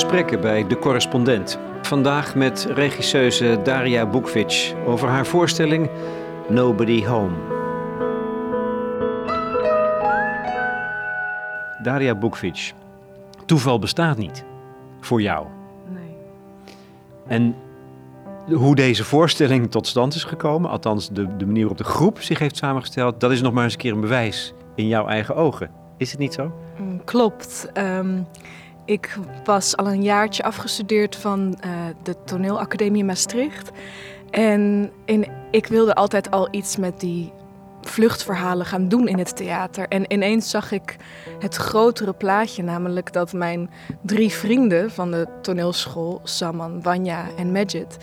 gesprekken bij De Correspondent. Vandaag met regisseuse Daria Bukvic over haar voorstelling Nobody Home. Daria Bukvic, toeval bestaat niet voor jou. Nee. En hoe deze voorstelling tot stand is gekomen, althans de, de manier waarop de groep zich heeft samengesteld, dat is nog maar eens een keer een bewijs in jouw eigen ogen. Is het niet zo? Mm, Klopt. Ehm, ik was al een jaartje afgestudeerd van eh, de toneelacademie Maastricht. En ik wilde altijd al iets met die vluchtverhalen gaan doen in het theater. En ineens zag ik het grotere plaatje, namelijk dat mijn drie vrienden van de toneelschool, Saman, Wanya en Majid,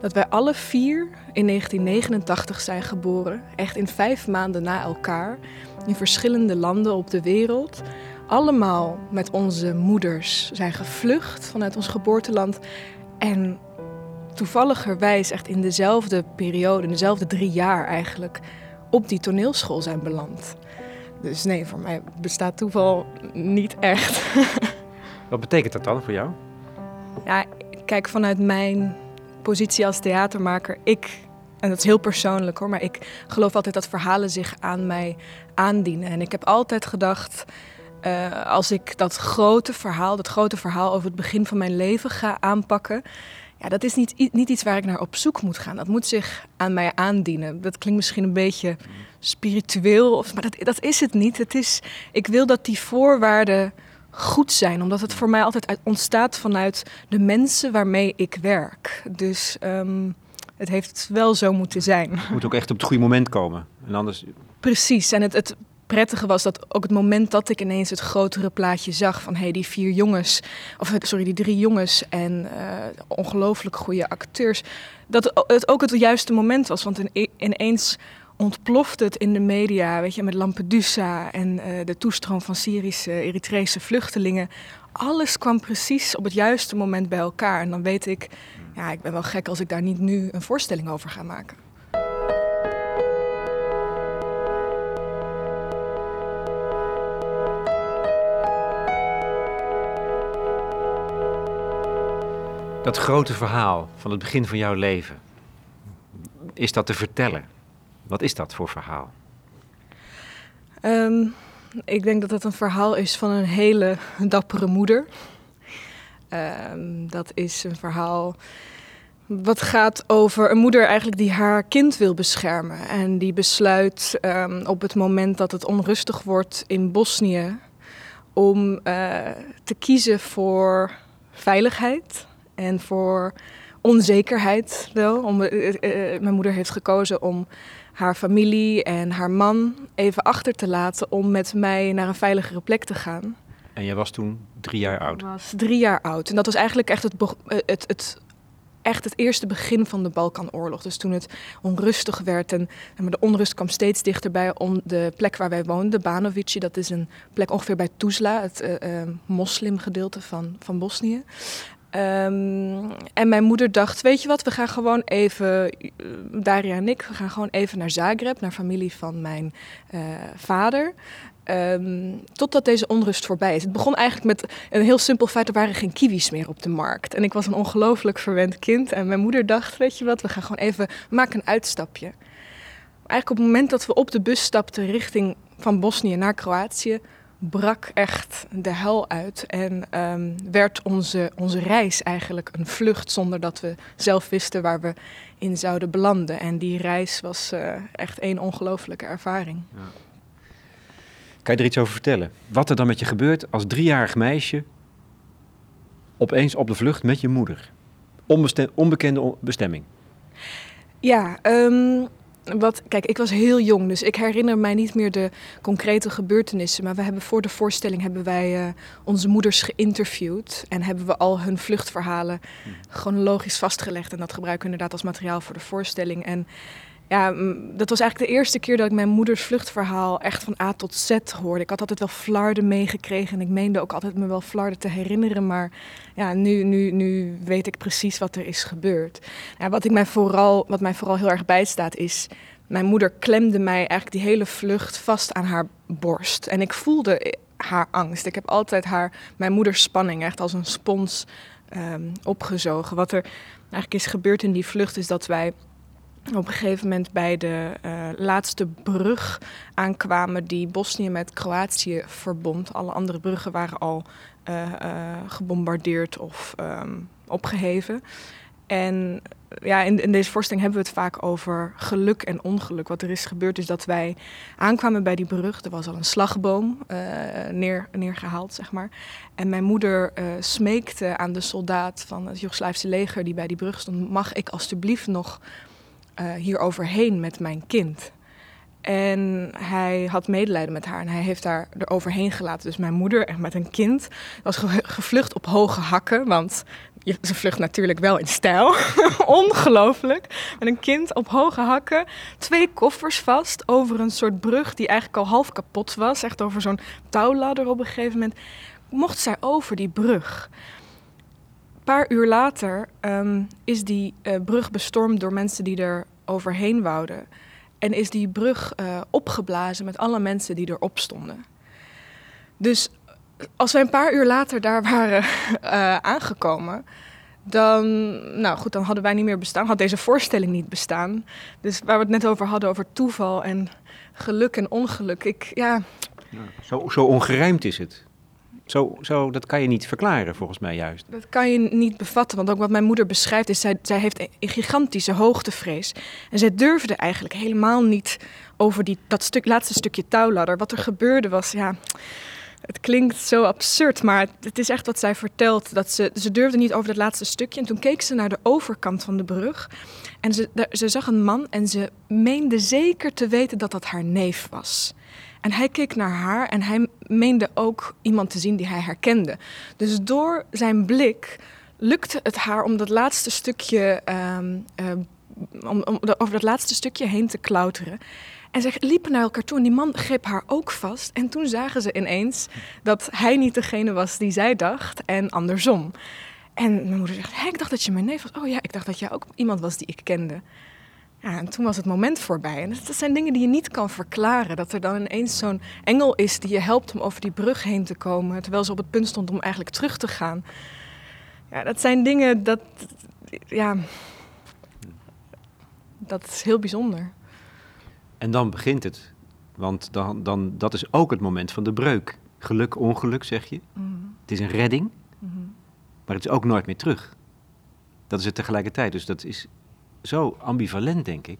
dat wij alle vier in 1989 zijn geboren, echt in vijf maanden na elkaar, in verschillende landen op de wereld. Allemaal met onze moeders zijn gevlucht vanuit ons geboorteland. En toevalligerwijs echt in dezelfde periode, in dezelfde drie jaar eigenlijk, op die toneelschool zijn beland. Dus nee, voor mij bestaat toeval niet echt. Wat betekent dat dan voor jou? Ja, kijk, vanuit mijn positie als theatermaker, ik, en dat is heel persoonlijk hoor, maar ik geloof altijd dat verhalen zich aan mij aandienen. En ik heb altijd gedacht, uh, als ik dat grote verhaal, dat grote verhaal over het begin van mijn leven ga aanpakken, ja, dat is niet, niet iets waar ik naar op zoek moet gaan. Dat moet zich aan mij aandienen. Dat klinkt misschien een beetje spiritueel, of, maar dat, dat is het niet. Het is, ik wil dat die voorwaarden goed zijn, omdat het voor mij altijd uit, ontstaat vanuit de mensen waarmee ik werk. Dus um, het heeft wel zo moeten zijn. Het moet ook echt op het goede moment komen. En anders... Precies, en het, het prettige was dat ook het moment dat ik ineens het grotere plaatje zag van hey, die vier jongens, of sorry, die drie jongens en uh, ongelooflijk goede acteurs, dat het ook het juiste moment was. Want ineens ontplofte het in de media, weet je, met Lampedusa en uh, de toestroom van Syrische, Eritrese vluchtelingen. Alles kwam precies op het juiste moment bij elkaar. En dan weet ik, ja, ik ben wel gek als ik daar niet nu een voorstelling over ga maken. Dat grote verhaal van het begin van jouw leven, is dat te vertellen? Wat is dat voor verhaal? Um, ik denk dat het een verhaal is van een hele dappere moeder. Um, dat is een verhaal wat gaat over een moeder eigenlijk die haar kind wil beschermen. En die besluit um, op het moment dat het onrustig wordt in Bosnië om uh, te kiezen voor veiligheid en voor onzekerheid wel. Om, uh, uh, mijn moeder heeft gekozen om haar familie en haar man even achter te laten om met mij naar een veiligere plek te gaan. En jij was toen drie jaar oud? Ik was drie jaar oud. En dat was eigenlijk echt het, het, het, echt het eerste begin van de Balkanoorlog. Dus toen het onrustig werd en, en de onrust kwam steeds dichterbij om de plek waar wij woonden, Banovici. Dat is een plek ongeveer bij Tuzla, het uh, uh, moslimgedeelte van, van Bosnië. Um, en mijn moeder dacht, weet je wat, we gaan gewoon even, Daria en ik, we gaan gewoon even naar Zagreb, naar familie van mijn uh, vader. Um, totdat deze onrust voorbij is. Het begon eigenlijk met een heel simpel feit: er waren geen kiwis meer op de markt. En ik was een ongelooflijk verwend kind. En mijn moeder dacht: Weet je wat, we gaan gewoon even maken een uitstapje. Eigenlijk op het moment dat we op de bus stapten richting van Bosnië naar Kroatië, brak echt de hel uit. En um, werd onze, onze reis eigenlijk een vlucht zonder dat we zelf wisten waar we in zouden belanden. En die reis was uh, echt één ongelooflijke ervaring. Ja. Kan je er iets over vertellen? Wat er dan met je gebeurt als driejarig meisje opeens op de vlucht met je moeder? Onbestem onbekende bestemming. Ja, um, wat, kijk, ik was heel jong, dus ik herinner mij niet meer de concrete gebeurtenissen. Maar we hebben voor de voorstelling hebben wij uh, onze moeders geïnterviewd. En hebben we al hun vluchtverhalen chronologisch vastgelegd. En dat gebruiken we inderdaad als materiaal voor de voorstelling. En ja, dat was eigenlijk de eerste keer dat ik mijn moeders vluchtverhaal echt van A tot Z hoorde. Ik had altijd wel flarden meegekregen en ik meende ook altijd me wel flarden te herinneren. Maar ja, nu, nu, nu weet ik precies wat er is gebeurd. Ja, wat, ik mij vooral, wat mij vooral heel erg bijstaat is... Mijn moeder klemde mij eigenlijk die hele vlucht vast aan haar borst. En ik voelde haar angst. Ik heb altijd haar, mijn moeders spanning echt als een spons ehm, opgezogen. Wat er eigenlijk is gebeurd in die vlucht is dat wij op een gegeven moment bij de uh, laatste brug aankwamen die Bosnië met Kroatië verbond. Alle andere bruggen waren al uh, uh, gebombardeerd of um, opgeheven. En ja, in, in, deze voorstelling hebben we het vaak over geluk en ongeluk. Wat er is gebeurd is dat wij aankwamen bij die brug. Er was al een slagboom neer, neergehaald, zeg maar. En mijn moeder smeekte aan de soldaat van het Joegoslavische leger die bij die brug stond... mag ik alstublieft nog uh, hier overheen met mijn kind? En hij had medelijden met haar en hij heeft haar er overheen gelaten. Dus mijn moeder, met een kind, was gevlucht op hoge hakken. Want ze vlucht natuurlijk wel in stijl. Ongelooflijk. Met een kind op hoge hakken. Twee koffers vast over een soort brug die eigenlijk al half kapot was. Echt over zo'n touwladder op een gegeven moment. Mocht zij over die brug. Paar uur later um, is die uh, brug bestormd door mensen die er overheen wouden. En is die brug uh, opgeblazen met alle mensen die erop stonden. Dus als wij een paar uur later daar waren uh, aangekomen, dan, nou goed, dan hadden wij niet meer bestaan, had deze voorstelling niet bestaan. Dus waar we het net over hadden, over toeval en geluk en ongeluk. Ik, ja... ja zo, zo ongerijmd is het. Zo, zo, dat kan je niet verklaren, volgens mij juist. Dat kan je niet bevatten, want ook wat mijn moeder beschrijft is... zij, zij heeft een gigantische hoogtevrees. En zij durfde eigenlijk helemaal niet over die, dat stuk, laatste stukje touwladder. Wat er gebeurde was, ja... Het klinkt zo absurd, maar het is echt wat zij vertelt. Dat ze, ze durfde niet over dat laatste stukje. En toen keek ze naar de overkant van de brug. En ze, ze zag een man en ze meende zeker te weten dat dat haar neef was. En hij keek naar haar en hij meende ook iemand te zien die hij herkende. Dus door zijn blik lukte het haar om dat laatste stukje, um, om, om over dat laatste stukje heen te klauteren. En ze liepen naar elkaar toe en die man greep haar ook vast. En toen zagen ze ineens dat hij niet degene was die zij dacht en andersom. En mijn moeder zegt, hé, ik dacht dat je mijn neef was. Oh ja, ik dacht dat jij ook iemand was die ik kende. Ja, en toen was het moment voorbij. En dat zijn dingen die je niet kan verklaren. Dat er dan ineens zo'n engel is die je helpt om over die brug heen te komen. Terwijl ze op het punt stond om eigenlijk terug te gaan. Ja, dat zijn dingen dat. Ja. Dat is heel bijzonder. En dan begint het. Want dan, dan, dat is ook het moment van de breuk. Geluk, ongeluk, zeg je. Mm. Het is een redding, mm. maar het is ook nooit meer terug. Dat is het tegelijkertijd. Dus dat is zo ambivalent, denk ik.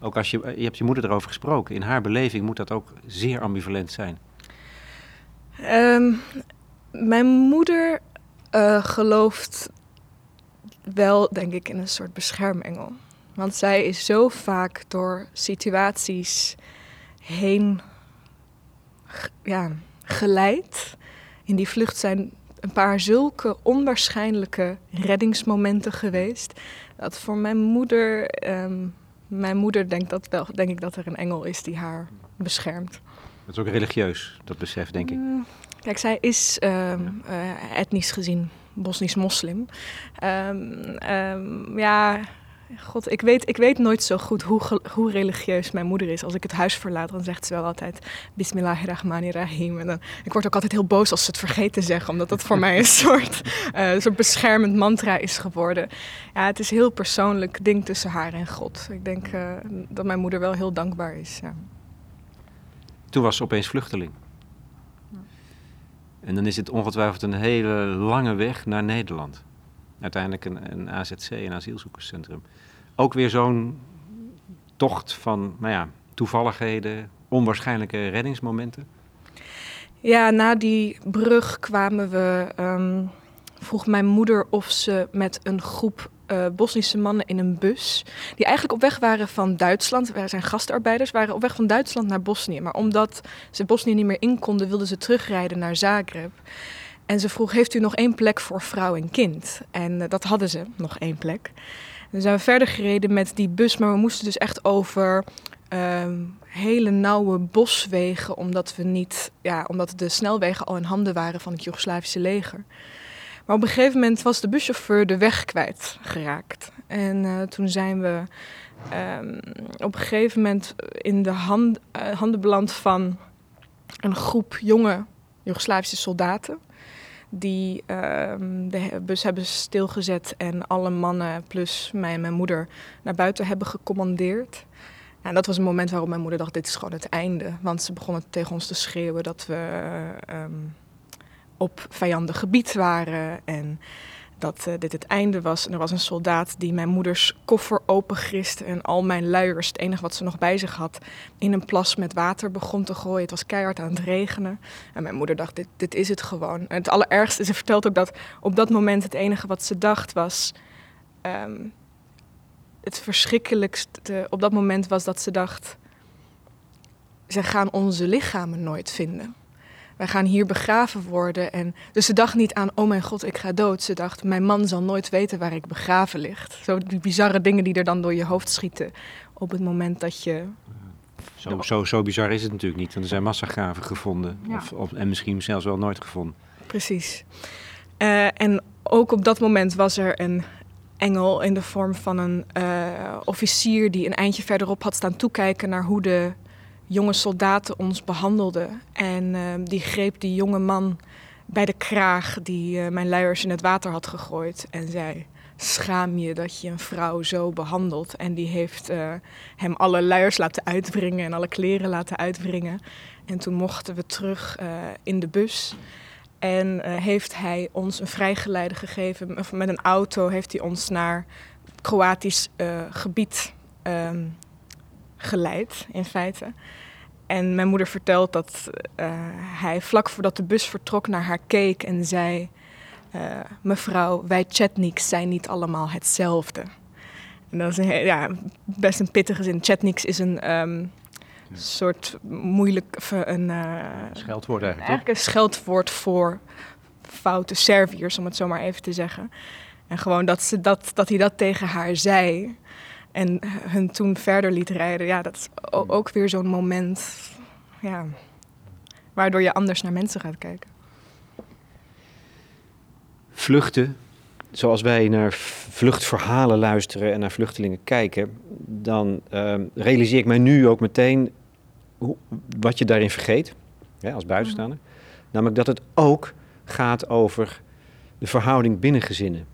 Ook als je, je hebt je moeder erover gesproken. In haar beleving moet dat ook zeer ambivalent zijn. Um, mijn moeder uh, gelooft wel, denk ik, in een soort beschermengel. Want zij is zo vaak door situaties heen ja, geleid. In die vlucht zijn een paar zulke onwaarschijnlijke reddingsmomenten geweest. Dat voor mijn moeder, um, mijn moeder denkt, dat wel, denk ik dat er een engel is die haar beschermt. Dat is ook religieus, dat besef, denk ik. Mm, kijk, zij is um, uh, etnisch gezien Bosnisch moslim. Um, ja, God, ik weet, ik weet nooit zo goed hoe, hoe religieus mijn moeder is. Als ik het huis verlaat, dan zegt ze wel altijd Bismillahirrahmanirrahim. En dan, ik word ook altijd heel boos als ze het vergeet te zeggen, omdat dat voor mij een soort, uh, soort beschermend mantra is geworden. Ja, het is een heel persoonlijk ding tussen haar en God. Ik denk uh, dat mijn moeder wel heel dankbaar is. Toen was ze opeens vluchteling. En dan is het ongetwijfeld een hele lange weg naar Nederland uiteindelijk een, een AZC, een asielzoekerscentrum. Ook weer zo'n tocht van, nou ja, toevalligheden, onwaarschijnlijke reddingsmomenten. Ja, na die brug kwamen we. Um, vroeg mijn moeder of ze met een groep uh, Bosnische mannen in een bus. die eigenlijk op weg waren van Duitsland. Wij zijn gastarbeiders, waren op weg van Duitsland naar Bosnië. Maar omdat ze Bosnië niet meer in konden, wilden ze terugrijden naar Zagreb. En ze vroeg, heeft u nog één plek voor vrouw en kind? En uh, dat hadden ze, nog één plek. Dan zijn we verder gereden met die bus, maar we moesten dus echt over uh, hele nauwe boswegen, omdat, we niet, ja, omdat de snelwegen al in handen waren van het Joegoslavische leger. Maar op een gegeven moment was de buschauffeur de weg kwijtgeraakt. En uh, toen zijn we um, op een gegeven moment in de hand, uh, handen beland van een groep jonge Joegoslavische soldaten die ehm, de bus hebben stilgezet en alle mannen plus mij en mijn moeder naar buiten hebben gecommandeerd. En dat was een moment waarop mijn moeder dacht, dit is gewoon het einde. Want ze begonnen tegen ons te schreeuwen dat we ehm, op vijandig gebied waren en dat uh, dit het einde was. En er was een soldaat die mijn moeders koffer opengriste en al mijn luiers, het enige wat ze nog bij zich had, in een plas met water begon te gooien. Het was keihard aan het regenen. En mijn moeder dacht, dit, dit is het gewoon. En het allerergste, ze vertelt ook dat op dat moment het enige wat ze dacht was... Um, het verschrikkelijkste op dat moment was dat ze dacht... ze gaan onze lichamen nooit vinden wij gaan hier begraven worden. En, dus ze dacht niet aan, oh mijn god, ik ga dood. Ze dacht, mijn man zal nooit weten waar ik begraven ligt. Zo die bizarre dingen die er dan door je hoofd schieten op het moment dat je... Zo, zo, zo bizar is het natuurlijk niet, want er zijn massagraven gevonden. Of, of, en misschien zelfs wel nooit gevonden. Precies. Uh, en ook op dat moment was er een engel in de vorm van een uh, officier die een eindje verderop had staan toekijken naar hoe de jonge soldaten ons behandelden. En ehm, die greep die jonge man bij de kraag die uh, mijn luiers in het water had gegooid en zei: Schaam je dat je een vrouw zo behandelt? En die heeft uh, hem alle luiers laten uitwringen en alle kleren laten uitwringen. En toen mochten we terug uh, in de bus. En heeft hij ons een vrijgeleide gegeven. Met een auto heeft hij ons naar Kroatisch gebied um, geleid, in feite. En mijn moeder vertelt dat uh, hij vlak voordat de bus vertrok naar haar keek en zei: uh, Mevrouw, wij Chetniks zijn niet allemaal hetzelfde. En dat is een, ja, best een pittige zin. Chetniks is een um, soort moeilijk. Een, uh, scheldwoord eigenlijk. Eigenlijk een scheldwoord voor foute Serviërs, om het zo maar even te zeggen. En gewoon dat, ze dat, dat hij dat tegen haar zei. En hun toen verder liet rijden. Ja, dat is ook weer zo'n moment. Ja, waardoor je anders naar mensen gaat kijken. Vluchten, zoals wij naar vluchtverhalen luisteren en naar vluchtelingen kijken, dan uh, realiseer ik mij nu ook meteen hoe, wat je daarin vergeet, hè, als buitenstaander. Mm. Namelijk dat het ook gaat over de verhouding binnen gezinnen.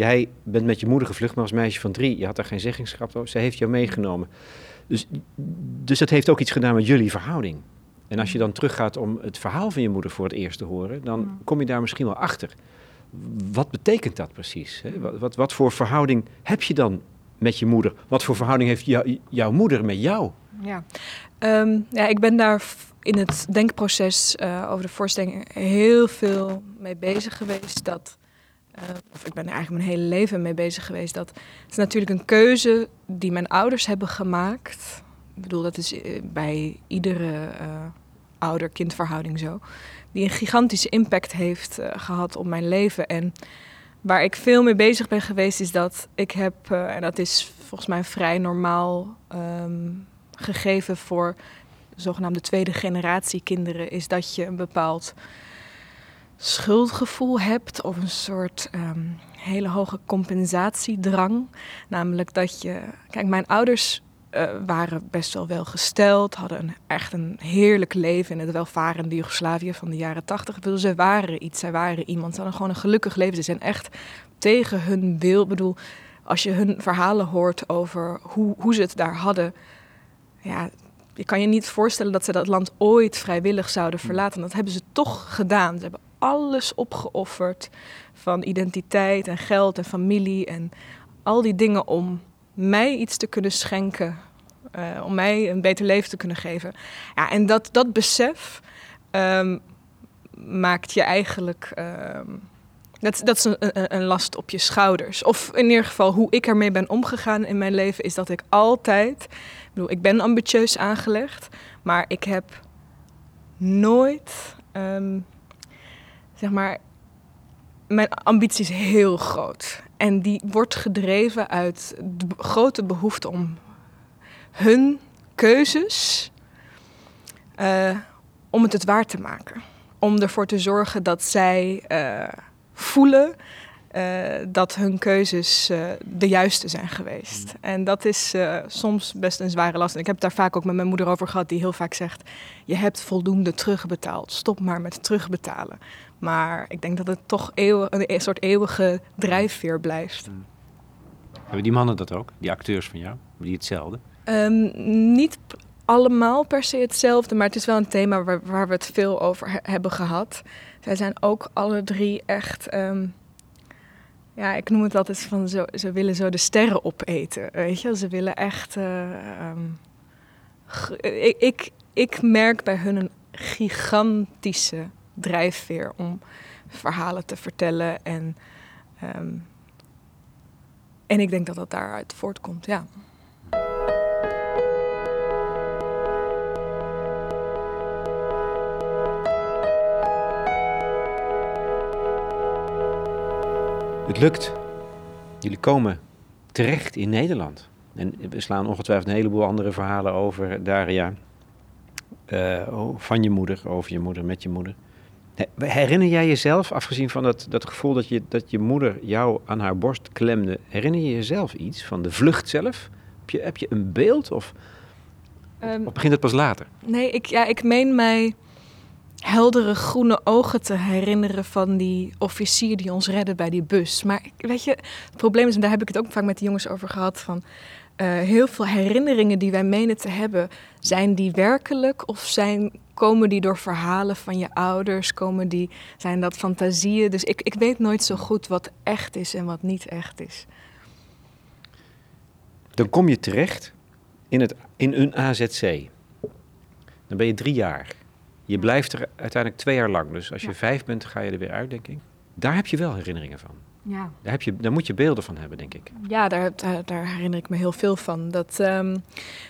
Jij bent met je moeder gevlucht, maar als meisje van drie. Je had daar geen zeggenschap over. Ze heeft jou meegenomen. Dus, dus dat heeft ook iets gedaan met jullie verhouding. En als je dan teruggaat om het verhaal van je moeder voor het eerst te horen, dan kom je daar misschien wel achter. Wat betekent dat precies? Hè? Wat, wat, wat, voor verhouding heb je dan met je moeder? Wat voor verhouding heeft jou, jouw moeder met jou? Ja. Um, ja, ik ben daar in het denkproces uh, over de voorstelling heel veel mee bezig geweest. Dat uh, of ik ben er eigenlijk mijn hele leven mee bezig geweest. Dat het is natuurlijk een keuze die mijn ouders hebben gemaakt. Ik bedoel, dat is eh, bij iedere uh, ouder-kindverhouding zo. Die een gigantische impact heeft gehad op mijn leven. En waar ik veel mee bezig ben geweest, is dat ik heb, en dat is volgens mij vrij normaal um, gegeven voor zogenaamde tweede generatie kinderen, is dat je een bepaald schuldgevoel hebt of een soort um, hele hoge compensatiedrang. Namelijk dat je. Kijk, mijn ouders uh, waren best wel welgesteld, hadden een, echt een heerlijk leven in het welvarende Joegoslavië van de jaren tachtig. Ze waren iets, zij waren iemand. Ze hadden gewoon een gelukkig leven. Ze zijn echt tegen hun wil. Ik bedoel, als je hun verhalen hoort over hoe, hoe ze het daar hadden. Ja, je kan je niet voorstellen dat ze dat land ooit vrijwillig zouden verlaten. Dat hebben ze toch gedaan. Ze hebben alles opgeofferd van identiteit en geld en familie en al die dingen om mij iets te kunnen schenken, uh, om mij een beter leven te kunnen geven. Ja, en dat, dat besef um, maakt je eigenlijk. Um, dat, dat is een, een, last op je schouders. Of in ieder geval hoe ik ermee ben omgegaan in mijn leven, is dat ik altijd. Ik bedoel, ik ben ambitieus aangelegd, maar ik heb nooit. Um, zeg maar, mijn ambitie is heel groot. En die wordt gedreven uit de grote behoefte om hun keuzes, uh, om het het waar te maken. Om ervoor te zorgen dat zij uh, voelen dat hun keuzes de juiste zijn geweest. Mm. En dat is soms best een zware last. En ik heb het daar vaak ook met mijn moeder over gehad, die heel vaak zegt: Je hebt voldoende terugbetaald. Stop maar met terugbetalen. Maar ik denk dat het toch eeuw, een soort eeuwige drijfveer blijft. Mm. Hebben die mannen dat ook? Die acteurs van jou? Die hetzelfde? Um, niet allemaal per se hetzelfde, maar het is wel een thema waar, waar we het veel over hebben gehad. Zij zijn ook alle drie echt. Ehm, ja, ik noem het altijd van zo, ze willen zo de sterren opeten. Weet je, ze willen echt. Uh, um, ik, ik, ik merk bij hun een gigantische drijfveer om verhalen te vertellen. En, um, en ik denk dat dat daaruit voortkomt, ja. Het lukt. Jullie komen terecht in Nederland. En we slaan ongetwijfeld een heleboel andere verhalen over, Daria. Uh, van je moeder, over je moeder, met je moeder. Herinner jij jezelf, afgezien van dat, dat gevoel dat je, dat je moeder jou aan haar borst klemde, herinner je jezelf iets van de vlucht zelf? Heb je, heb je een beeld of, um, of begint het pas later? Nee, ik, ja, ik meen mij heldere groene ogen te herinneren van die officier die ons redde bij die bus. Maar weet je, het probleem is, en daar heb ik het ook vaak met de jongens over gehad, van heel veel herinneringen die wij menen te hebben, zijn die werkelijk of zijn, komen die door verhalen van je ouders? Komen die, zijn dat fantasieën? Dus ik, ik weet nooit zo goed wat echt is en wat niet echt is. Dan kom je terecht in, het, in een AZC. Dan ben je drie jaar. Je blijft er uiteindelijk twee jaar lang. Dus als je vijf bent, ga je er weer uit, denk ik. Daar heb je wel herinneringen van. Ja. Daar, heb je, daar moet je beelden van hebben, denk ik. Ja, daar, daar, herinner ik me heel veel van. Dat, um,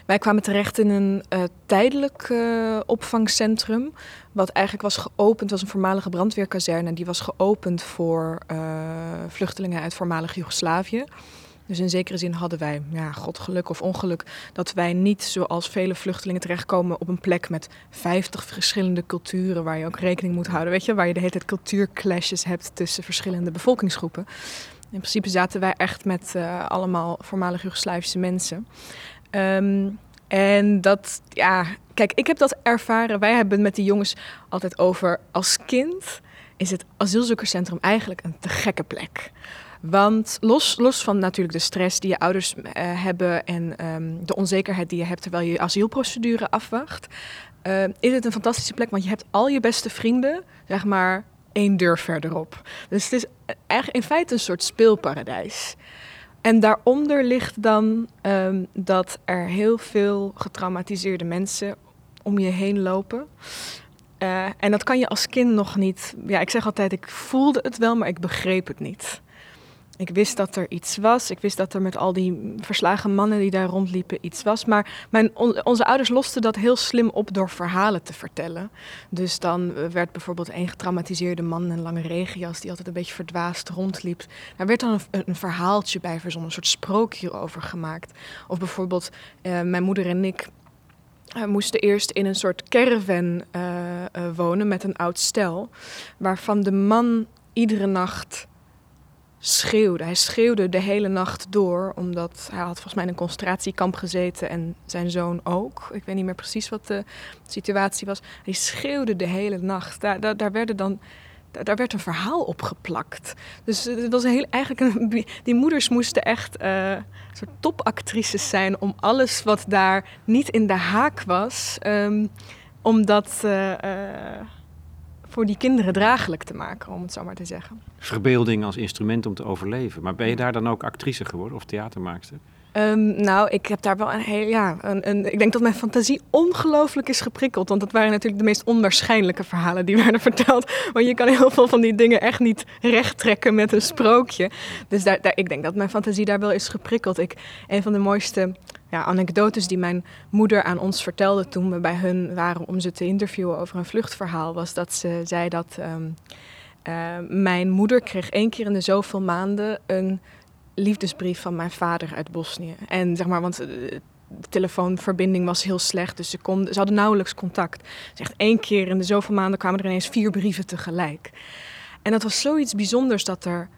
wij kwamen terecht in een uh, tijdelijk uh, opvangcentrum. Wat eigenlijk was geopend, was een voormalige brandweerkazerne. Die was geopend voor uh, vluchtelingen uit voormalig Joegoslavië. Dus in zekere zin hadden wij, ja, god geluk of ongeluk, dat wij niet zoals vele vluchtelingen terechtkomen op een plek met 50 verschillende culturen waar je ook rekening moet houden. Weet je, waar je de hele tijd cultuurclashes hebt tussen verschillende bevolkingsgroepen. In principe zaten wij echt met uh, allemaal voormalig Joegoslavische mensen. Um, en dat, ja, kijk, ik heb dat ervaren. Wij hebben met die jongens altijd over als kind is het asielzoekerscentrum eigenlijk een te gekke plek. Want los, los van natuurlijk de stress die je ouders uh, hebben en um, de onzekerheid die je hebt terwijl je asielprocedure afwacht, uh, is het een fantastische plek. Want je hebt al je beste vrienden, zeg maar, één deur verderop. Dus het is eigenlijk in feite een soort speelparadijs. En daaronder ligt dan um, dat er heel veel getraumatiseerde mensen om je heen lopen. Uh, en dat kan je als kind nog niet. Ja, ik zeg altijd, ik voelde het wel, maar ik begreep het niet. Ik wist dat er iets was. Ik wist dat er met al die verslagen mannen die daar rondliepen iets was. Maar mijn, onze ouders losten dat heel slim op door verhalen te vertellen. Dus dan eh, werd bijvoorbeeld een getraumatiseerde man in een lange regenjas... die altijd een beetje verdwaasd rondliep. Daar werd dan een, een verhaaltje bij verzonnen, een soort sprookje over gemaakt. Of bijvoorbeeld uh, mijn moeder en ik uh, moesten eerst in een soort caravan uh, uh, wonen met een oud stel, waarvan de man iedere nacht schreeuwde. Hij schreeuwde de hele nacht door, omdat hij had volgens mij in een concentratiekamp gezeten en zijn zoon ook. Ik weet niet meer precies wat de situatie was. Hij schreeuwde de hele nacht. Daar, daar, werden dan daar werd een verhaal op geplakt. Dus het was heel, eigenlijk een, die moeders moesten echt uh, soort topactrices zijn om alles wat daar niet in de haak was, um, om dat uh, uh, voor die kinderen draaglijk te maken, om het zo maar te zeggen. Verbeelding als instrument om te overleven. Maar ben je daar dan ook actrice geworden of theatermaakster? Um, nou, ik heb daar wel een heel, ja, een, een, ik denk dat mijn fantasie ongelooflijk is geprikkeld. Want dat waren natuurlijk de meest onwaarschijnlijke verhalen die werden verteld. Want je kan heel veel van die dingen echt niet recht trekken met een sprookje. Dus daar, daar, ik denk dat mijn fantasie daar wel is geprikkeld. Ik, een van de mooiste ja, anekdotes die mijn moeder aan ons vertelde toen we bij hun waren om ze te interviewen over een vluchtverhaal, was dat ze zei dat um, uh, mijn moeder kreeg één keer in de zoveel maanden een liefdesbrief van mijn vader uit Bosnië. En zeg maar, want de telefoonverbinding was heel slecht, dus ze, konden, ze hadden nauwelijks contact. Zegt één keer in de zoveel maanden kwamen er ineens vier brieven tegelijk. En dat was zoiets bijzonders dat er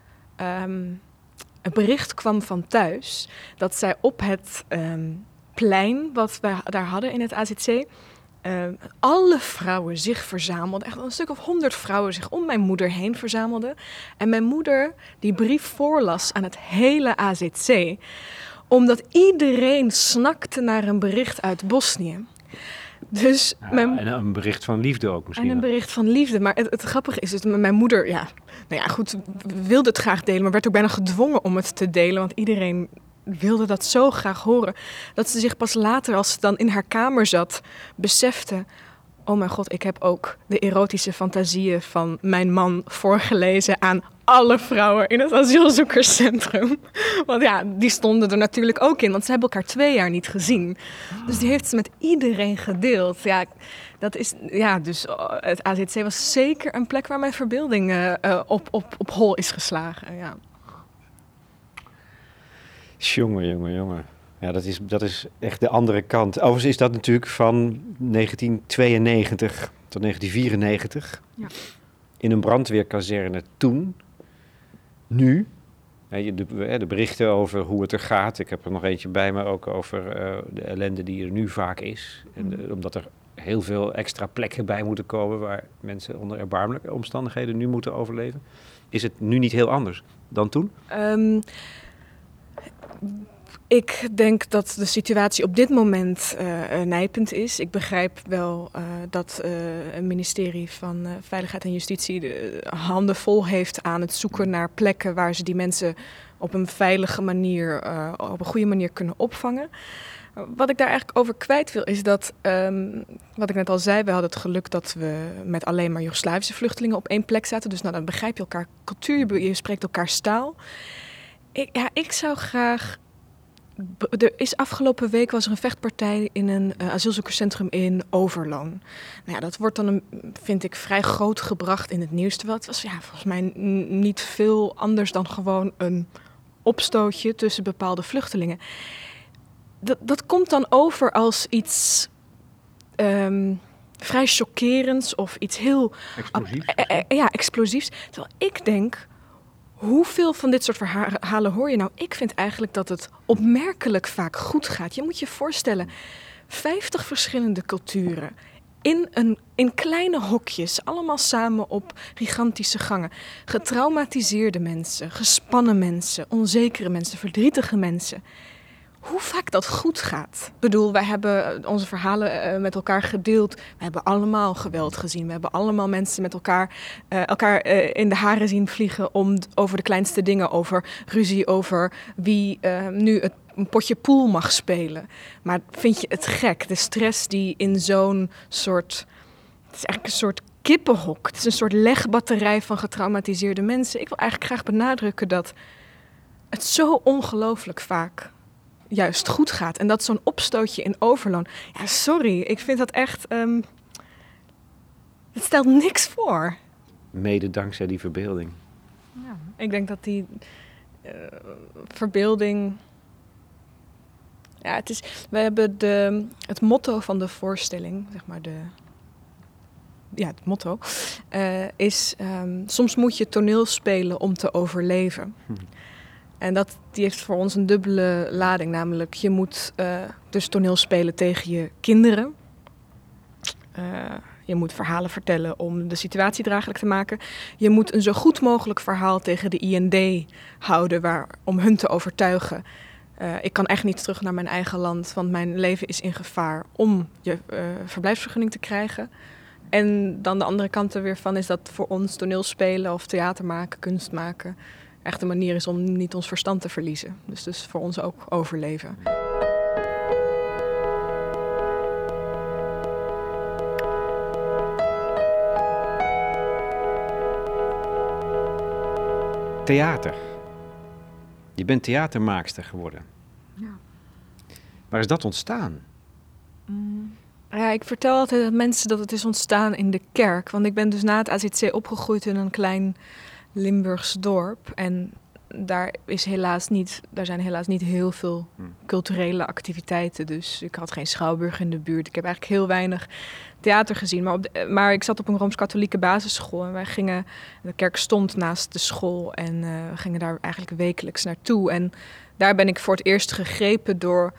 um, een bericht kwam van thuis dat zij op het ehm, plein wat we daar hadden in het AZC. Ehm, alle vrouwen zich verzamelden. Echt een stuk of honderd vrouwen zich om mijn moeder heen verzamelden. En mijn moeder die brief voorlas aan het hele AZC. Omdat iedereen snakte naar een bericht uit Bosnië. Dus mijn... En een bericht van liefde ook misschien. En een bericht van liefde. Maar het, het grappige is, dat mijn moeder, ja, nou ja, goed, wilde het graag delen, maar werd ook bijna gedwongen om het te delen. Want iedereen wilde dat zo graag horen. Dat ze zich pas later, als ze dan in haar kamer zat, besefte: Oh mijn god, ik heb ook de erotische fantasieën van mijn man voorgelezen aan alle vrouwen in het asielzoekerscentrum. Want ja, die stonden er natuurlijk ook in, want ze hebben elkaar twee jaar niet gezien. Dus die heeft ze met iedereen gedeeld. Ja, dat is, ja dus oh, het AZC was zeker een plek waar mijn verbeelding uh, op, op, op hol is geslagen. Ja. Jongen, jongen, jongen. Ja, dat is, dat is echt de andere kant. Overigens is dat natuurlijk van 1992 tot 1994. Ja. In een brandweerkazerne toen. Nu. De, de, berichten over hoe het er gaat. Ik heb er nog eentje bij me ook over eh, de ellende die er nu vaak is. En mm. omdat er heel veel extra plekken bij moeten komen waar mensen onder erbarmelijke omstandigheden nu moeten overleven. Is het nu niet heel anders dan toen? Um, ik denk dat de situatie op dit moment uh, nijpend is. Ik begrijp wel uh, dat uh, het ministerie van Veiligheid en Justitie de handen vol heeft aan het zoeken naar plekken waar ze die mensen op een veilige manier, op een goede manier kunnen opvangen. Wat ik daar eigenlijk over kwijt wil, is dat, um, wat ik net al zei, we hadden het geluk dat we met alleen maar Joegoslavische vluchtelingen op één plek zaten. Dus nou, dan begrijp je elkaar cultuur, je spreekt elkaar taal. Ik, ja, ik zou graag er is afgelopen week was er een vechtpartij in een uh, asielzoekerscentrum in Overloon. Nou ja, dat wordt dan, een, vind ik, vrij groot gebracht in het nieuws. Terwijl het was ja, volgens mij niet veel anders dan gewoon een opstootje tussen bepaalde vluchtelingen. Dat, dat komt dan over als iets um, vrij chockerends of iets heel... Explosiefs? Uh, uh, ja, explosiefs. Terwijl ik denk, Hoeveel van dit soort verhalen hoor je nou? Ik vind eigenlijk dat het opmerkelijk vaak goed gaat. Je moet je voorstellen, 50 verschillende culturen in, een, in kleine hokjes, allemaal samen op gigantische gangen. Getraumatiseerde mensen, gespannen mensen, onzekere mensen, verdrietige mensen hoe vaak dat goed gaat. Ik bedoel, wij hebben onze verhalen uh, met elkaar gedeeld. We hebben allemaal geweld gezien. We hebben allemaal mensen met elkaar, uh, elkaar in de haren zien vliegen om over de kleinste dingen, over ruzie, over wie nu het een potje pool mag spelen. Maar vind je het gek? De stress die in zo'n soort. Het is eigenlijk een soort kippenhok. Het is een soort legbatterij van getraumatiseerde mensen. Ik wil eigenlijk graag benadrukken dat het zo ongelooflijk vaak juist goed gaat. En dat zo'n opstootje in overloon. Ja, sorry, ik vind dat echt. Um, het stelt niks voor. Mede dankzij die verbeelding. Ja, ik denk dat die uh, verbeelding. Ja, het is. We hebben de, het motto van de voorstelling, zeg maar de. Ja, het motto uh, is: um, soms moet je toneel spelen om te overleven. Hm. En dat, die heeft voor ons een dubbele lading. Namelijk, je moet uh, dus toneel spelen tegen je kinderen. Uh, je moet verhalen vertellen om de situatie draaglijk te maken. Je moet een zo goed mogelijk verhaal tegen de IND houden waar, om hun te overtuigen. Uh, ik kan echt niet terug naar mijn eigen land, want mijn leven is in gevaar om je verblijfsvergunning te krijgen. En dan de andere kant er weer van is dat voor ons toneelspelen of theater maken, kunst maken echt een manier is om niet ons verstand te verliezen. Dus, dus voor ons ook overleven. Theater. Je bent theatermaakster geworden. Ja. Waar is dat ontstaan? Mm. Ja, ik vertel altijd aan mensen dat het is ontstaan in de kerk. Want ik ben dus na het AZC opgegroeid in een klein Limburgs dorp. En daar, is helaas niet, daar zijn helaas niet heel veel Hmm. culturele activiteiten. Dus ik had geen schouwburg in de buurt. Ik heb eigenlijk heel weinig theater gezien. Maar, op de- maar ik zat op een Rooms-Katholieke basisschool. En wij gingen, de kerk stond naast de school. En eh, we gingen daar eigenlijk wekelijks naartoe. En daar ben ik voor het eerst gegrepen door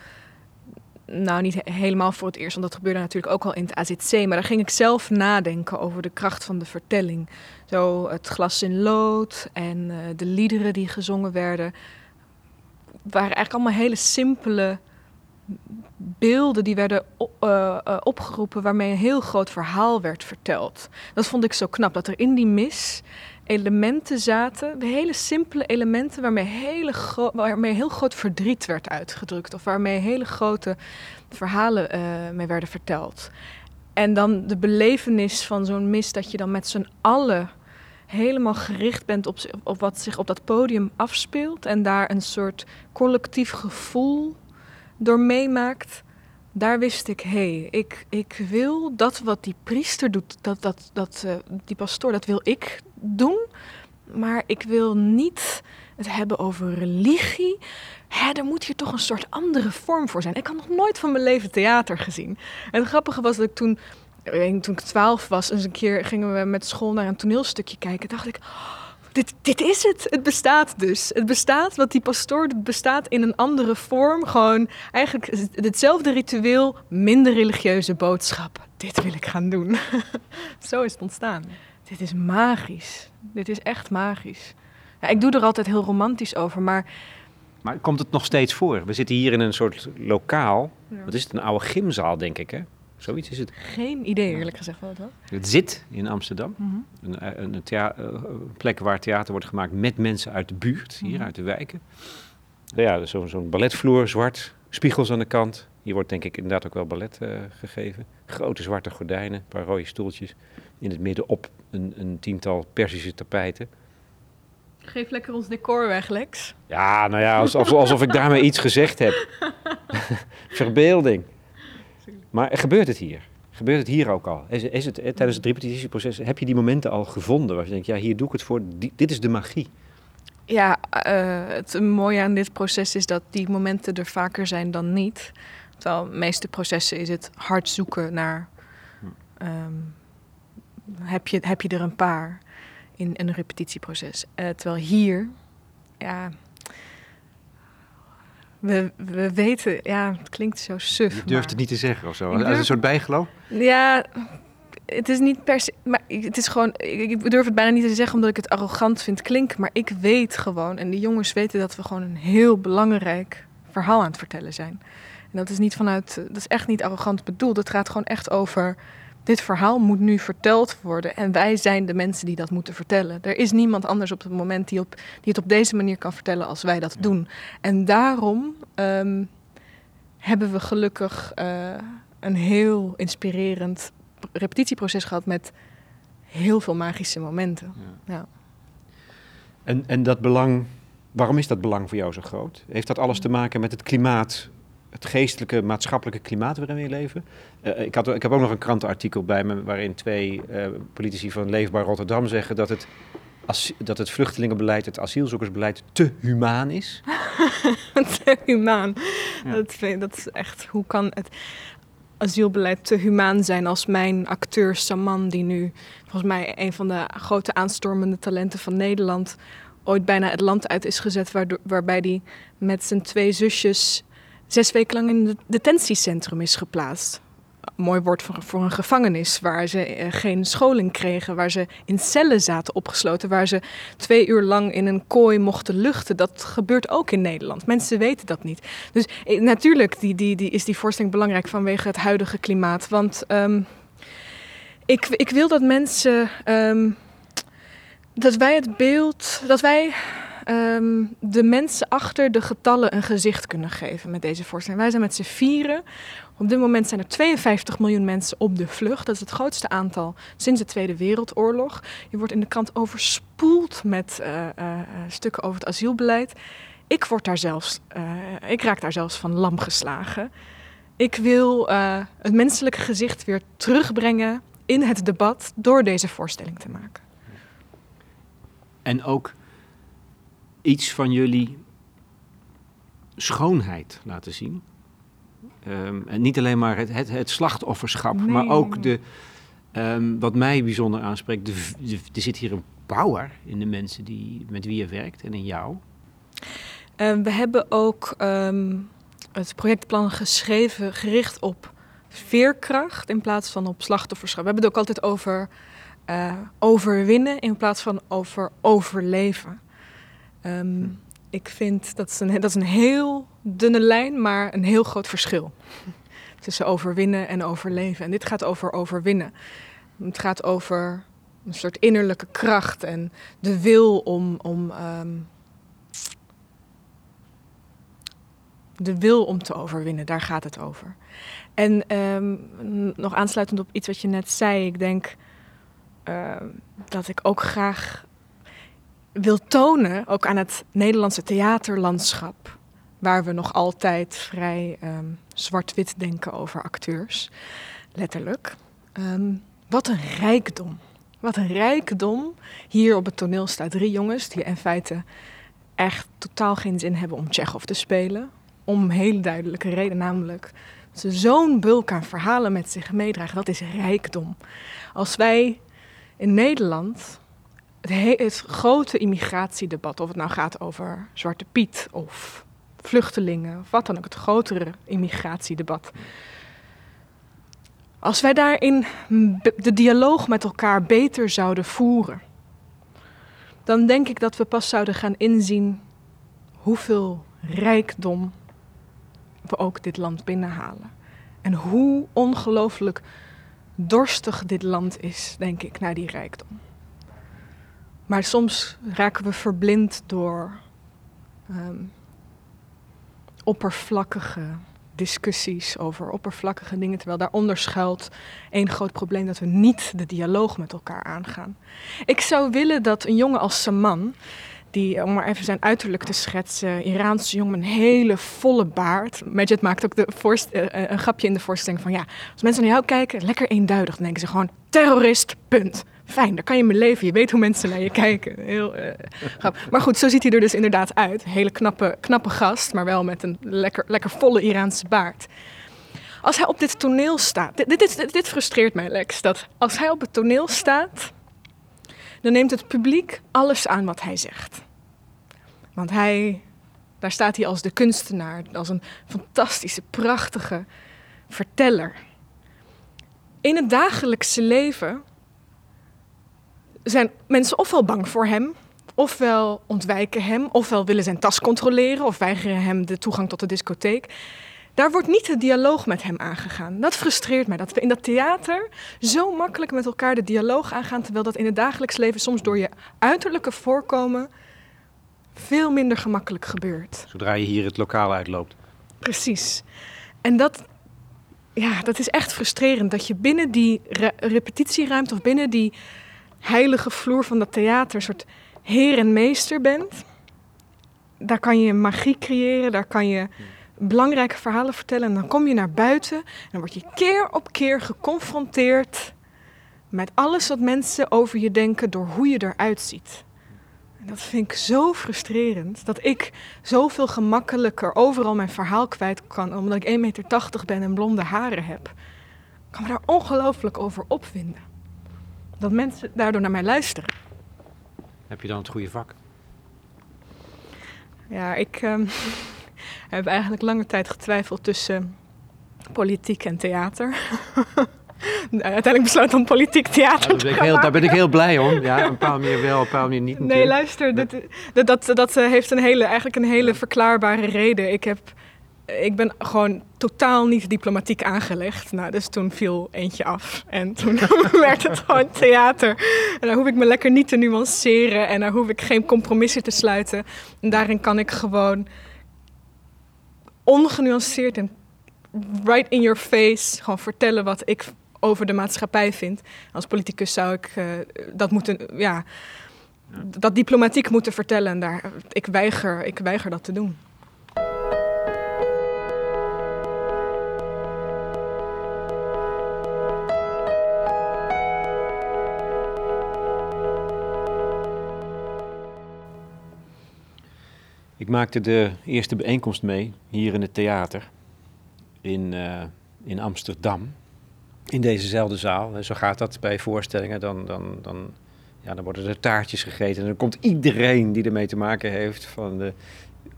nou, niet he- helemaal voor het eerst, want dat gebeurde natuurlijk ook al in het AZC. Maar daar ging ik zelf nadenken over de kracht van de vertelling. Zo het glas in lood en eh, de liederen die gezongen werden. waren eigenlijk allemaal hele simpele beelden die werden eh, eh, opgeroepen waarmee een heel groot verhaal werd verteld. Dat vond ik zo knap, dat er in die mis elementen zaten, hele simpele elementen waarmee, hele waarmee heel groot verdriet werd uitgedrukt of waarmee hele grote verhalen eh, mee werden verteld. En dan de belevenis van zo'n mis dat je dan met z'n allen helemaal gericht bent op, op wat zich op dat podium afspeelt en daar een soort collectief gevoel door meemaakt. Daar wist ik, hé, hey, ik, ik wil dat wat die priester doet, dat, dat, dat, eh, die pastoor, dat wil ik doen. Maar ik wil niet het hebben over religie. Hè, er moet hier toch een soort andere vorm voor zijn. Ik had nog nooit van mijn leven theater gezien. En het grappige was dat ik toen, niet, toen ik twaalf was, eens een keer gingen we met school naar een toneelstukje kijken. Dacht ik, "Oh, dit, dit is het. Het bestaat dus. Het bestaat, wat die pastoor doet, bestaat in een andere vorm. Gewoon eigenlijk hetzelfde ritueel, minder religieuze boodschap. Dit wil ik gaan doen. Zo is het ontstaan. Dit is magisch. Dit is echt magisch. Ja, ik doe er altijd heel romantisch over, maar Maar komt het nog steeds voor? We zitten hier in een soort lokaal. Ja. Wat is het? Een oude gymzaal, denk ik, hè? Zoiets is het. geen idee eerlijk gezegd wat het zit in Amsterdam. Mhm. Een, eh, een, thea- eh, een plek waar theater wordt gemaakt met mensen uit de buurt, hier Mhm. uit de wijken. Ja, dus zo'n zo'n balletvloer, zwart, spiegels aan de kant. Hier wordt denk ik inderdaad ook wel ballet eh, gegeven. Grote zwarte gordijnen, een paar rode stoeltjes. In het midden op een, een tiental Persische tapijten. Geef lekker ons decor weg, Lex. Ja, nou ja, alsof, alsof ik daarmee iets gezegd heb. Verbeelding. Maar gebeurt het hier? Gebeurt het hier ook al? Is, is het, eh, tijdens het repetitieproces, heb je die momenten al gevonden waar je denkt, ja, hier doe ik het voor, die- dit is de magie. Ja, eh, het mooie aan dit proces is dat die momenten er vaker zijn dan niet. Terwijl de meeste processen is het hard zoeken naar. ehm, heb, je, heb je er een paar in een repetitieproces? Eh, terwijl hier, ja. We, we weten, ja, het klinkt zo suf. Je durft maar- het niet te zeggen of zo. Ik Als durf- een soort bijgeloof. Ja, het is niet per se. Maar het is gewoon. Ik, ik durf het bijna niet te zeggen omdat ik het arrogant vind klinken. Maar ik weet gewoon. En de jongens weten dat we gewoon een heel belangrijk verhaal aan het vertellen zijn. En dat is niet vanuit. Dat is echt niet arrogant bedoeld. Het gaat gewoon echt over. Dit verhaal moet nu verteld worden. En wij zijn de mensen die dat moeten vertellen. Er is niemand anders op het moment die, op, die het op deze manier kan vertellen als wij dat doen. En daarom ehm, hebben we gelukkig eh, een heel inspirerend repetitieproces gehad met heel veel magische momenten. Ja. En, en dat belang, waarom is dat belang voor jou zo groot? Heeft dat alles te maken met het klimaat, het geestelijke, maatschappelijke klimaat waarin we leven? Eh, ik, had, ik heb ook nog een krantenartikel bij me waarin twee eh, politici van Leefbaar Rotterdam zeggen dat het, as- dat het vluchtelingenbeleid, het asielzoekersbeleid te humaan is. te humaan. Ja. Dat, vind, dat is echt, hoe kan het asielbeleid te humaan zijn als mijn acteur Saman, die nu volgens mij een van de grote aanstormende talenten van Nederland, ooit bijna het land uit is gezet, waardoor, waarbij hij met zijn twee zusjes zes weken lang in het detentiecentrum is geplaatst. Mooi woord voor, een gevangenis, waar ze eh, geen scholing kregen, waar ze in cellen zaten opgesloten, waar ze twee uur lang in een kooi mochten luchten. Dat gebeurt ook in Nederland. Mensen weten dat niet. Dus eh, natuurlijk die, die, die, is die voorstelling belangrijk vanwege het huidige klimaat. Want ehm, ik, ik wil dat mensen. ehm, dat wij het beeld. Dat wij ehm, de mensen achter de getallen een gezicht kunnen geven met deze voorstelling. Wij zijn met z'n vieren. Op dit moment zijn er 52 miljoen mensen op de vlucht. Dat is het grootste aantal sinds de Tweede Wereldoorlog. Je wordt in de krant overspoeld met eh, eh, eh, stukken over het asielbeleid. Ik, word daar zelfs, ik raak daar zelfs van lam geslagen. Ik wil het menselijke gezicht weer terugbrengen in het debat door deze voorstelling te maken. En ook iets van jullie schoonheid laten zien. Ehm, en niet alleen maar het, het, het slachtofferschap, maar ook de, ehm, wat mij bijzonder aanspreekt. De, er zit hier een power in de mensen die, met wie je werkt en in jou. Ehm, we hebben ook het projectplan geschreven gericht op veerkracht in plaats van op slachtofferschap. We hebben het ook altijd over uh, overwinnen in plaats van over overleven. Hm. Ik vind dat is, een, dat is een heel dunne lijn, maar een heel groot verschil. Tussen overwinnen en overleven. En dit gaat over overwinnen. Het gaat over een soort innerlijke kracht en de wil om, om ehm, de wil om te overwinnen, daar gaat het over. En ehm, nog aansluitend op iets wat je net zei, ik denk ehm, dat ik ook graag wil tonen, ook aan het Nederlandse theaterlandschap, waar we nog altijd vrij ehm, zwart-wit denken over acteurs, letterlijk. wat een rijkdom. Wat een rijkdom. Hier op het toneel staan drie jongens die in feite echt totaal geen zin hebben om Tsjechov te spelen om een hele duidelijke reden, namelijk dat ze zo'n bulk aan verhalen met zich meedragen. Dat is rijkdom. Als wij in Nederland het, grote immigratiedebat, of het nou gaat over Zwarte Piet of vluchtelingen, of wat dan ook, het grotere immigratiedebat. Als wij daarin de dialoog met elkaar beter zouden voeren, dan denk ik dat we pas zouden gaan inzien hoeveel rijkdom we ook dit land binnenhalen. En hoe ongelooflijk dorstig dit land is, denk ik, naar die rijkdom. Maar soms raken we verblind door ehm, oppervlakkige discussies over oppervlakkige dingen, terwijl daaronder schuilt één groot probleem dat we niet de dialoog met elkaar aangaan. Ik zou willen dat een jongen als Saman, die, om maar even zijn uiterlijk te schetsen, Iraanse jongen, een hele volle baard. Majid maakt ook de uh, een grapje in de voorstelling van ja, als mensen naar jou kijken, lekker eenduidig, dan denken ze gewoon terrorist, punt. Fijn, daar kan je mee leven. Je weet hoe mensen naar je kijken. Heel, uh, maar goed, zo ziet hij er dus inderdaad uit. Hele knappe, knappe gast, maar wel met een lekker, lekker volle Iraanse baard. Als hij op dit toneel staat, dit, dit, dit frustreert mij Lex, dat als hij op het toneel staat, dan neemt het publiek alles aan wat hij zegt. Want hij, daar staat hij als de kunstenaar, als een fantastische, prachtige verteller. In het dagelijkse leven zijn mensen ofwel bang voor hem, ofwel ontwijken hem, ofwel willen zijn tas controleren of weigeren hem de toegang tot de discotheek. Daar wordt niet de dialoog met hem aangegaan. Dat frustreert mij. Dat we in dat theater zo makkelijk met elkaar de dialoog aangaan, terwijl dat in het dagelijks leven soms door je uiterlijke voorkomen veel minder gemakkelijk gebeurt. Zodra je hier het lokaal uitloopt. Precies. En dat, ja, dat is echt frustrerend. Dat je binnen die repetitieruimte of binnen die heilige vloer van dat theater een soort heer en meester bent. Daar kan je magie creëren, daar kan je belangrijke verhalen vertellen. En dan kom je naar buiten en dan word je keer op keer geconfronteerd met alles wat mensen over je denken door hoe je eruit ziet. En dat vind ik zo frustrerend, dat ik zoveel gemakkelijker overal mijn verhaal kwijt kan, omdat ik 1,80 meter ben en blonde haren heb. Ik kan me daar ongelooflijk over opwinden. Dat mensen daardoor naar mij luisteren. Heb je dan het goede vak? Ja, ik um, heb eigenlijk lange tijd getwijfeld tussen politiek en theater. uiteindelijk besloot om politiek theater te gaan Daar ben ik heel blij om. Ja, een paar meer wel, een paar meer niet. Nee, luister, dat, dat, dat, dat eh, heeft een hele, eigenlijk een hele verklaarbare reden. Ik, heb, ik ben gewoon totaal niet diplomatiek aangelegd. Nou, dus toen viel eentje af. En toen werd het gewoon theater. En daar hoef ik me lekker niet te nuanceren. En daar hoef ik geen compromissen te sluiten. En daarin kan ik gewoon ongenuanceerd en right in your face gewoon vertellen wat ik over de maatschappij vind. Als politicus zou ik uh, dat moeten, ja, dat diplomatiek moeten vertellen. En daar, ik, weiger, ik weiger dat te doen. Ik maakte de eerste bijeenkomst mee hier in het theater in, uh, in Amsterdam. In dezezelfde zaal. Zo gaat dat bij voorstellingen. Dan, dan, dan, ja, dan worden er taartjes gegeten. En dan komt iedereen die ermee te maken heeft. Van de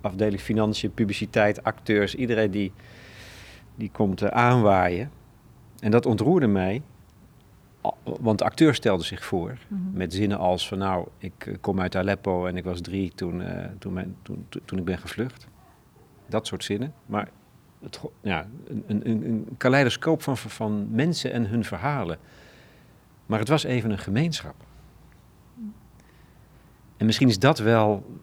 afdeling financiën, publiciteit, acteurs. Iedereen die, die komt uh, aanwaaien. En dat ontroerde mij. Want de acteur stelde zich voor mhm. met zinnen als van nou, ik eh, kom uit Aleppo en ik was drie toen, uh, toen, mijn, toen, toen ik ben gevlucht. Dat soort zinnen. Maar het, ja, een, een, een kaleidoscoop van, van mensen en hun verhalen. Maar het was even een gemeenschap. En misschien is dat wel,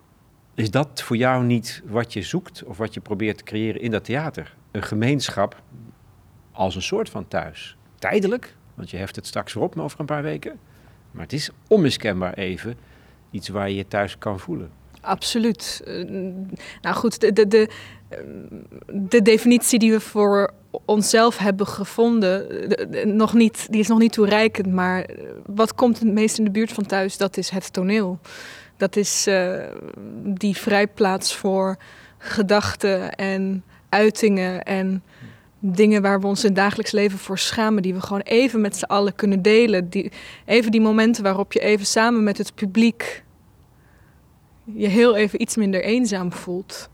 is dat voor jou niet wat je zoekt of wat je probeert te creëren in dat theater? Een gemeenschap als een soort van thuis. Tijdelijk, want je heft het straks weer op over een paar weken. Maar het is onmiskenbaar even iets waar je je thuis kan voelen. Absoluut. Uh, nou goed, de, de, de, de, definitie die we voor onszelf hebben gevonden, nog niet, die is nog niet toereikend. Maar wat komt het meest in de buurt van thuis? Dat is het toneel. Dat is uh, die vrijplaats voor gedachten en uitingen en dingen waar we ons in het dagelijks leven voor schamen, die we gewoon even met z'n allen kunnen delen. Die, even die momenten waarop je even samen met het publiek je heel even iets minder eenzaam voelt.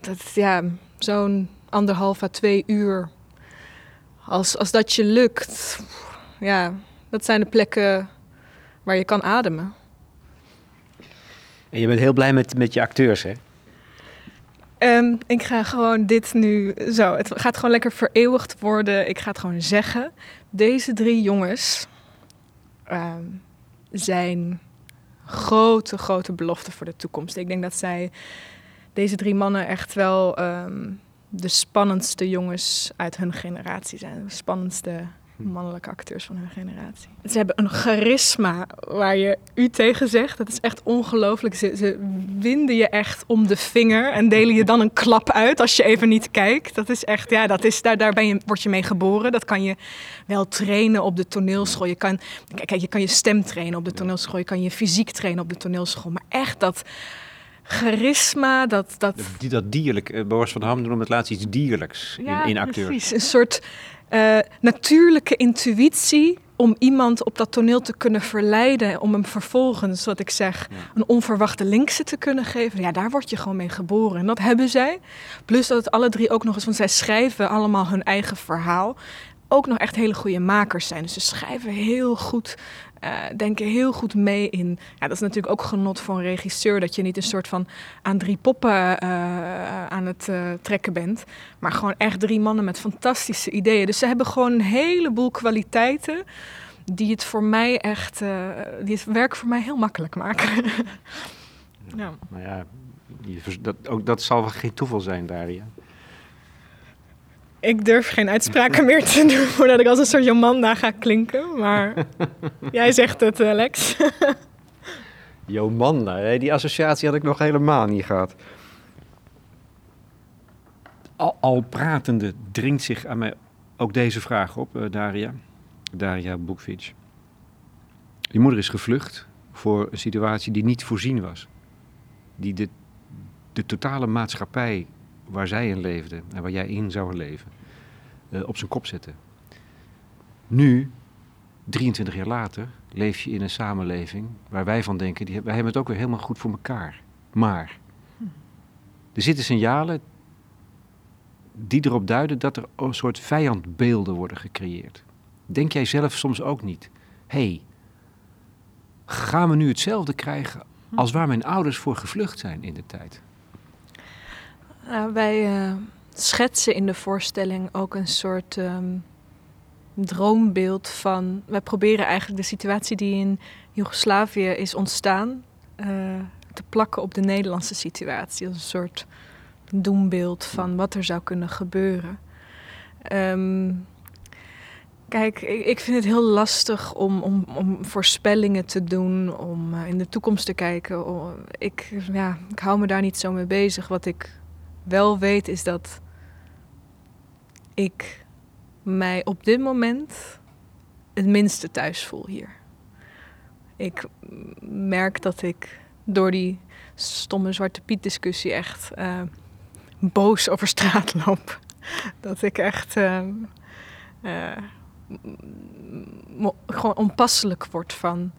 Dat ja, zo'n anderhalf à twee uur. Als, als dat je lukt, ja, dat zijn de plekken waar je kan ademen. En je bent heel blij met, met je acteurs, hè? Um, ik ga gewoon dit nu zo. Het gaat gewoon lekker vereeuwigd worden. Ik ga het gewoon zeggen. Deze drie jongens um, zijn grote, grote beloften voor de toekomst. Ik denk dat zij, deze drie mannen, echt wel um, de spannendste jongens uit hun generatie zijn. De spannendste mannelijke acteurs van hun generatie. Ze hebben een charisma waar je u tegen zegt. Dat is echt ongelooflijk. Ze, ze winden je echt om de vinger en delen je dan een klap uit als je even niet kijkt. Dat is echt, ja, dat is, daar, daar ben je, word je mee geboren. Dat kan je wel trainen op de toneelschool. Je kan, kijk, je kan je stem trainen op de toneelschool. Je kan je fysiek trainen op de toneelschool. Maar echt dat charisma, dat... Dat, die, dat dierlijk, uh, Boris van Ham noemt het laatst iets dierlijks in, in acteurs. precies. Een soort uh, natuurlijke intuïtie om iemand op dat toneel te kunnen verleiden, om hem vervolgens, wat ik zeg, een onverwachte linkse te kunnen geven. Ja, daar word je gewoon mee geboren. En dat hebben zij. Plus dat het alle drie ook nog eens, want zij schrijven allemaal hun eigen verhaal ook nog echt hele goede makers zijn. Dus ze schrijven heel goed, uh, denken heel goed mee in. Ja, dat is natuurlijk ook genot voor een regisseur. Dat je niet een soort van aan drie poppen uh, aan het uh, trekken bent. Maar gewoon echt drie mannen met fantastische ideeën. Dus ze hebben gewoon een heleboel kwaliteiten. Die het voor mij echt. die het werk voor mij heel makkelijk maken. ja. Maar ja, dat, ook dat zal wel geen toeval zijn, Daria. Ik durf geen uitspraken meer te doen voordat ik als een soort Jomanda ga klinken. Maar jij zegt het, Alex. Jomanda, die associatie had ik nog helemaal niet gehad. Al, al pratende dringt zich aan mij ook deze vraag op, uh, Daria. Daria Bukvic. Je moeder is gevlucht voor een situatie die niet voorzien was. Die de, de totale maatschappij waar zij in leefde en waar jij in zou leven, uh, op zijn kop zetten. Nu, 23 jaar later, leef je in een samenleving waar wij van denken, die, wij hebben het ook weer helemaal goed voor elkaar. Maar er zitten signalen die erop duiden dat er een soort vijandbeelden worden gecreëerd. Denk jij zelf soms ook niet? hey, gaan we nu hetzelfde krijgen als waar mijn ouders voor gevlucht zijn in de tijd? Nou, wij uh, schetsen in de voorstelling ook een soort um, droombeeld van. Wij proberen eigenlijk de situatie die in Joegoslavië is ontstaan uh, te plakken op de Nederlandse situatie. Als een soort doembeeld van wat er zou kunnen gebeuren. Um, Kijk, ik vind het heel lastig om, om, om voorspellingen te doen, om in de toekomst te kijken. Ik, ja, ik hou me daar niet zo mee bezig. Wat ik wel weet is dat ik mij op dit moment het minste thuis voel hier. Ik merk dat ik door die stomme Zwarte Piet discussie echt uh, boos over straat loop. Dat ik echt uh, gewoon onpasselijk word van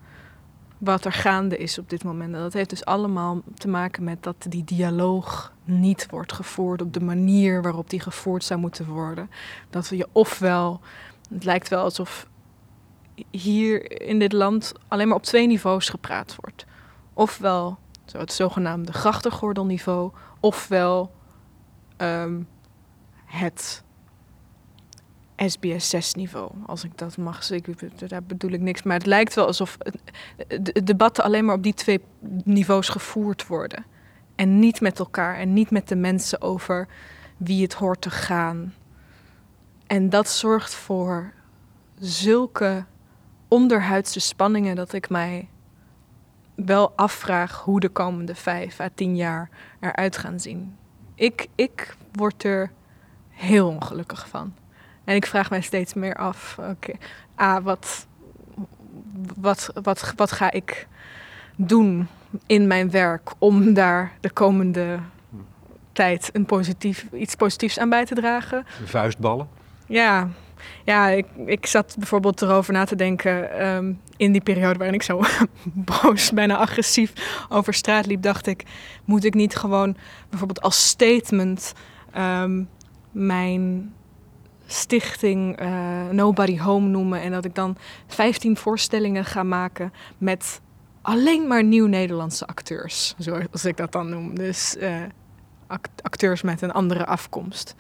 wat er gaande is op dit moment. En dat heeft dus allemaal te maken met dat die dialoog niet wordt gevoerd op de manier waarop die gevoerd zou moeten worden. Dat je ofwel, het lijkt wel alsof hier in dit land alleen maar op twee niveaus gepraat wordt. Ofwel zo het zogenaamde grachtengordelniveau, ofwel um, het SBS 6 niveau, als ik dat mag zeggen. Daar bedoel ik niks. Maar het lijkt wel alsof de debatten alleen maar op die twee niveaus gevoerd worden. En niet met elkaar en niet met de mensen over wie het hoort te gaan. En dat zorgt voor zulke onderhuidse spanningen dat ik mij wel afvraag hoe de komende vijf à tien jaar eruit gaan zien. Ik, ik word er heel ongelukkig van. En ik vraag mij steeds meer af: oké, A, wat, wat, wat, wat ga ik doen in mijn werk om daar de komende tijd een positief, iets positiefs aan bij te dragen? Vuistballen? Ja, ja, ik, ik zat bijvoorbeeld erover na te denken. Ehm, in die periode waarin ik zo boos, bijna agressief over straat liep, dacht ik: moet ik niet gewoon bijvoorbeeld als statement ehm, mijn stichting uh, Nobody Home noemen. En dat ik dan 15 voorstellingen ga maken met alleen maar nieuw-Nederlandse acteurs. Zoals ik dat dan noem. Dus uh, acteurs met een andere afkomst.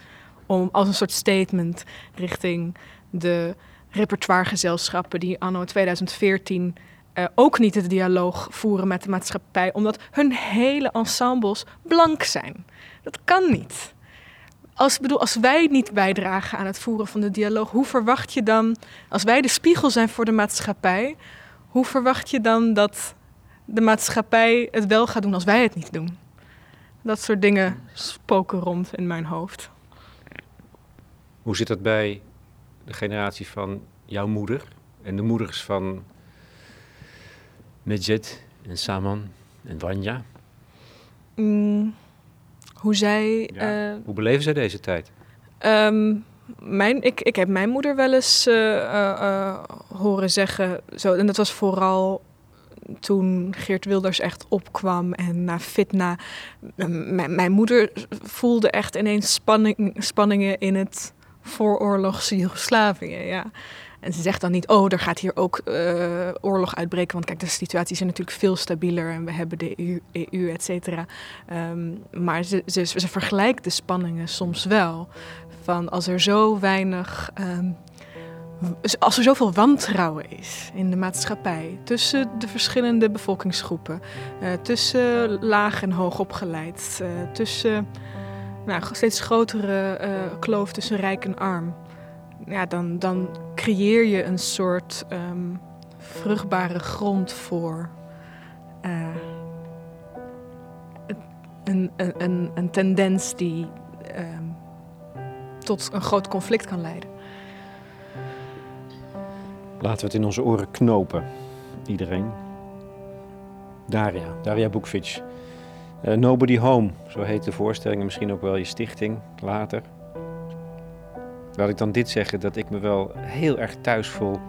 Om als een soort statement richting de repertoiregezelschappen die anno 2014 uh, eh, ook niet het dialoog voeren met de maatschappij, omdat hun hele ensembles blank zijn. Dat kan niet. Als, bedoel, als wij niet bijdragen aan het voeren van de dialoog, hoe verwacht je dan, als wij de spiegel zijn voor de maatschappij, hoe verwacht je dan dat de maatschappij het wel gaat doen als wij het niet doen? Dat soort dingen spoken rond in mijn hoofd. Hoe zit dat bij de generatie van jouw moeder en de moeders van Medjet en Saman en Wanja? Mm, hoe zij. Ja. Uh, hoe beleven zij deze tijd? Um, mijn, ik, ik heb mijn moeder wel eens uh, uh, horen zeggen. Zo, en dat was vooral toen Geert Wilders echt opkwam en na Fitna. mijn moeder voelde echt ineens spanning, spanningen in het vooroorlogse Joegoslavië. Ja. En ze zegt dan niet, oh, er gaat hier ook uh, oorlog uitbreken. Want kijk, de situatie is natuurlijk veel stabieler en we hebben de EU, EU et cetera. Um, maar ze, ze, vergelijkt de spanningen soms wel. Van als er zo weinig. Um, als er zoveel wantrouwen is in de maatschappij tussen de verschillende bevolkingsgroepen, uh, tussen laag en hoog opgeleid, uh, tussen nou, steeds grotere kloof tussen rijk en arm. Ja, dan, dan creëer je een soort um, vruchtbare grond voor uh, een, een, een, tendens die um, tot een groot conflict kan leiden. Laten we het in onze oren knopen, iedereen. Daria, Daria Bukvic. Uh, Nobody Home, zo heet de voorstelling en misschien ook wel je stichting later. Laat ik dan dit zeggen, dat ik me wel heel erg thuis voel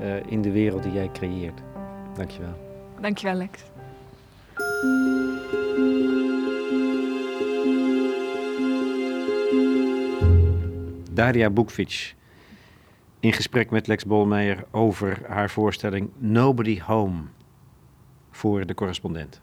uh, in de wereld die jij creëert. Dankjewel. Dankjewel, Lex. Daria Bukvic in gesprek met Lex Bolmeijer over haar voorstelling Nobody Home voor de correspondent.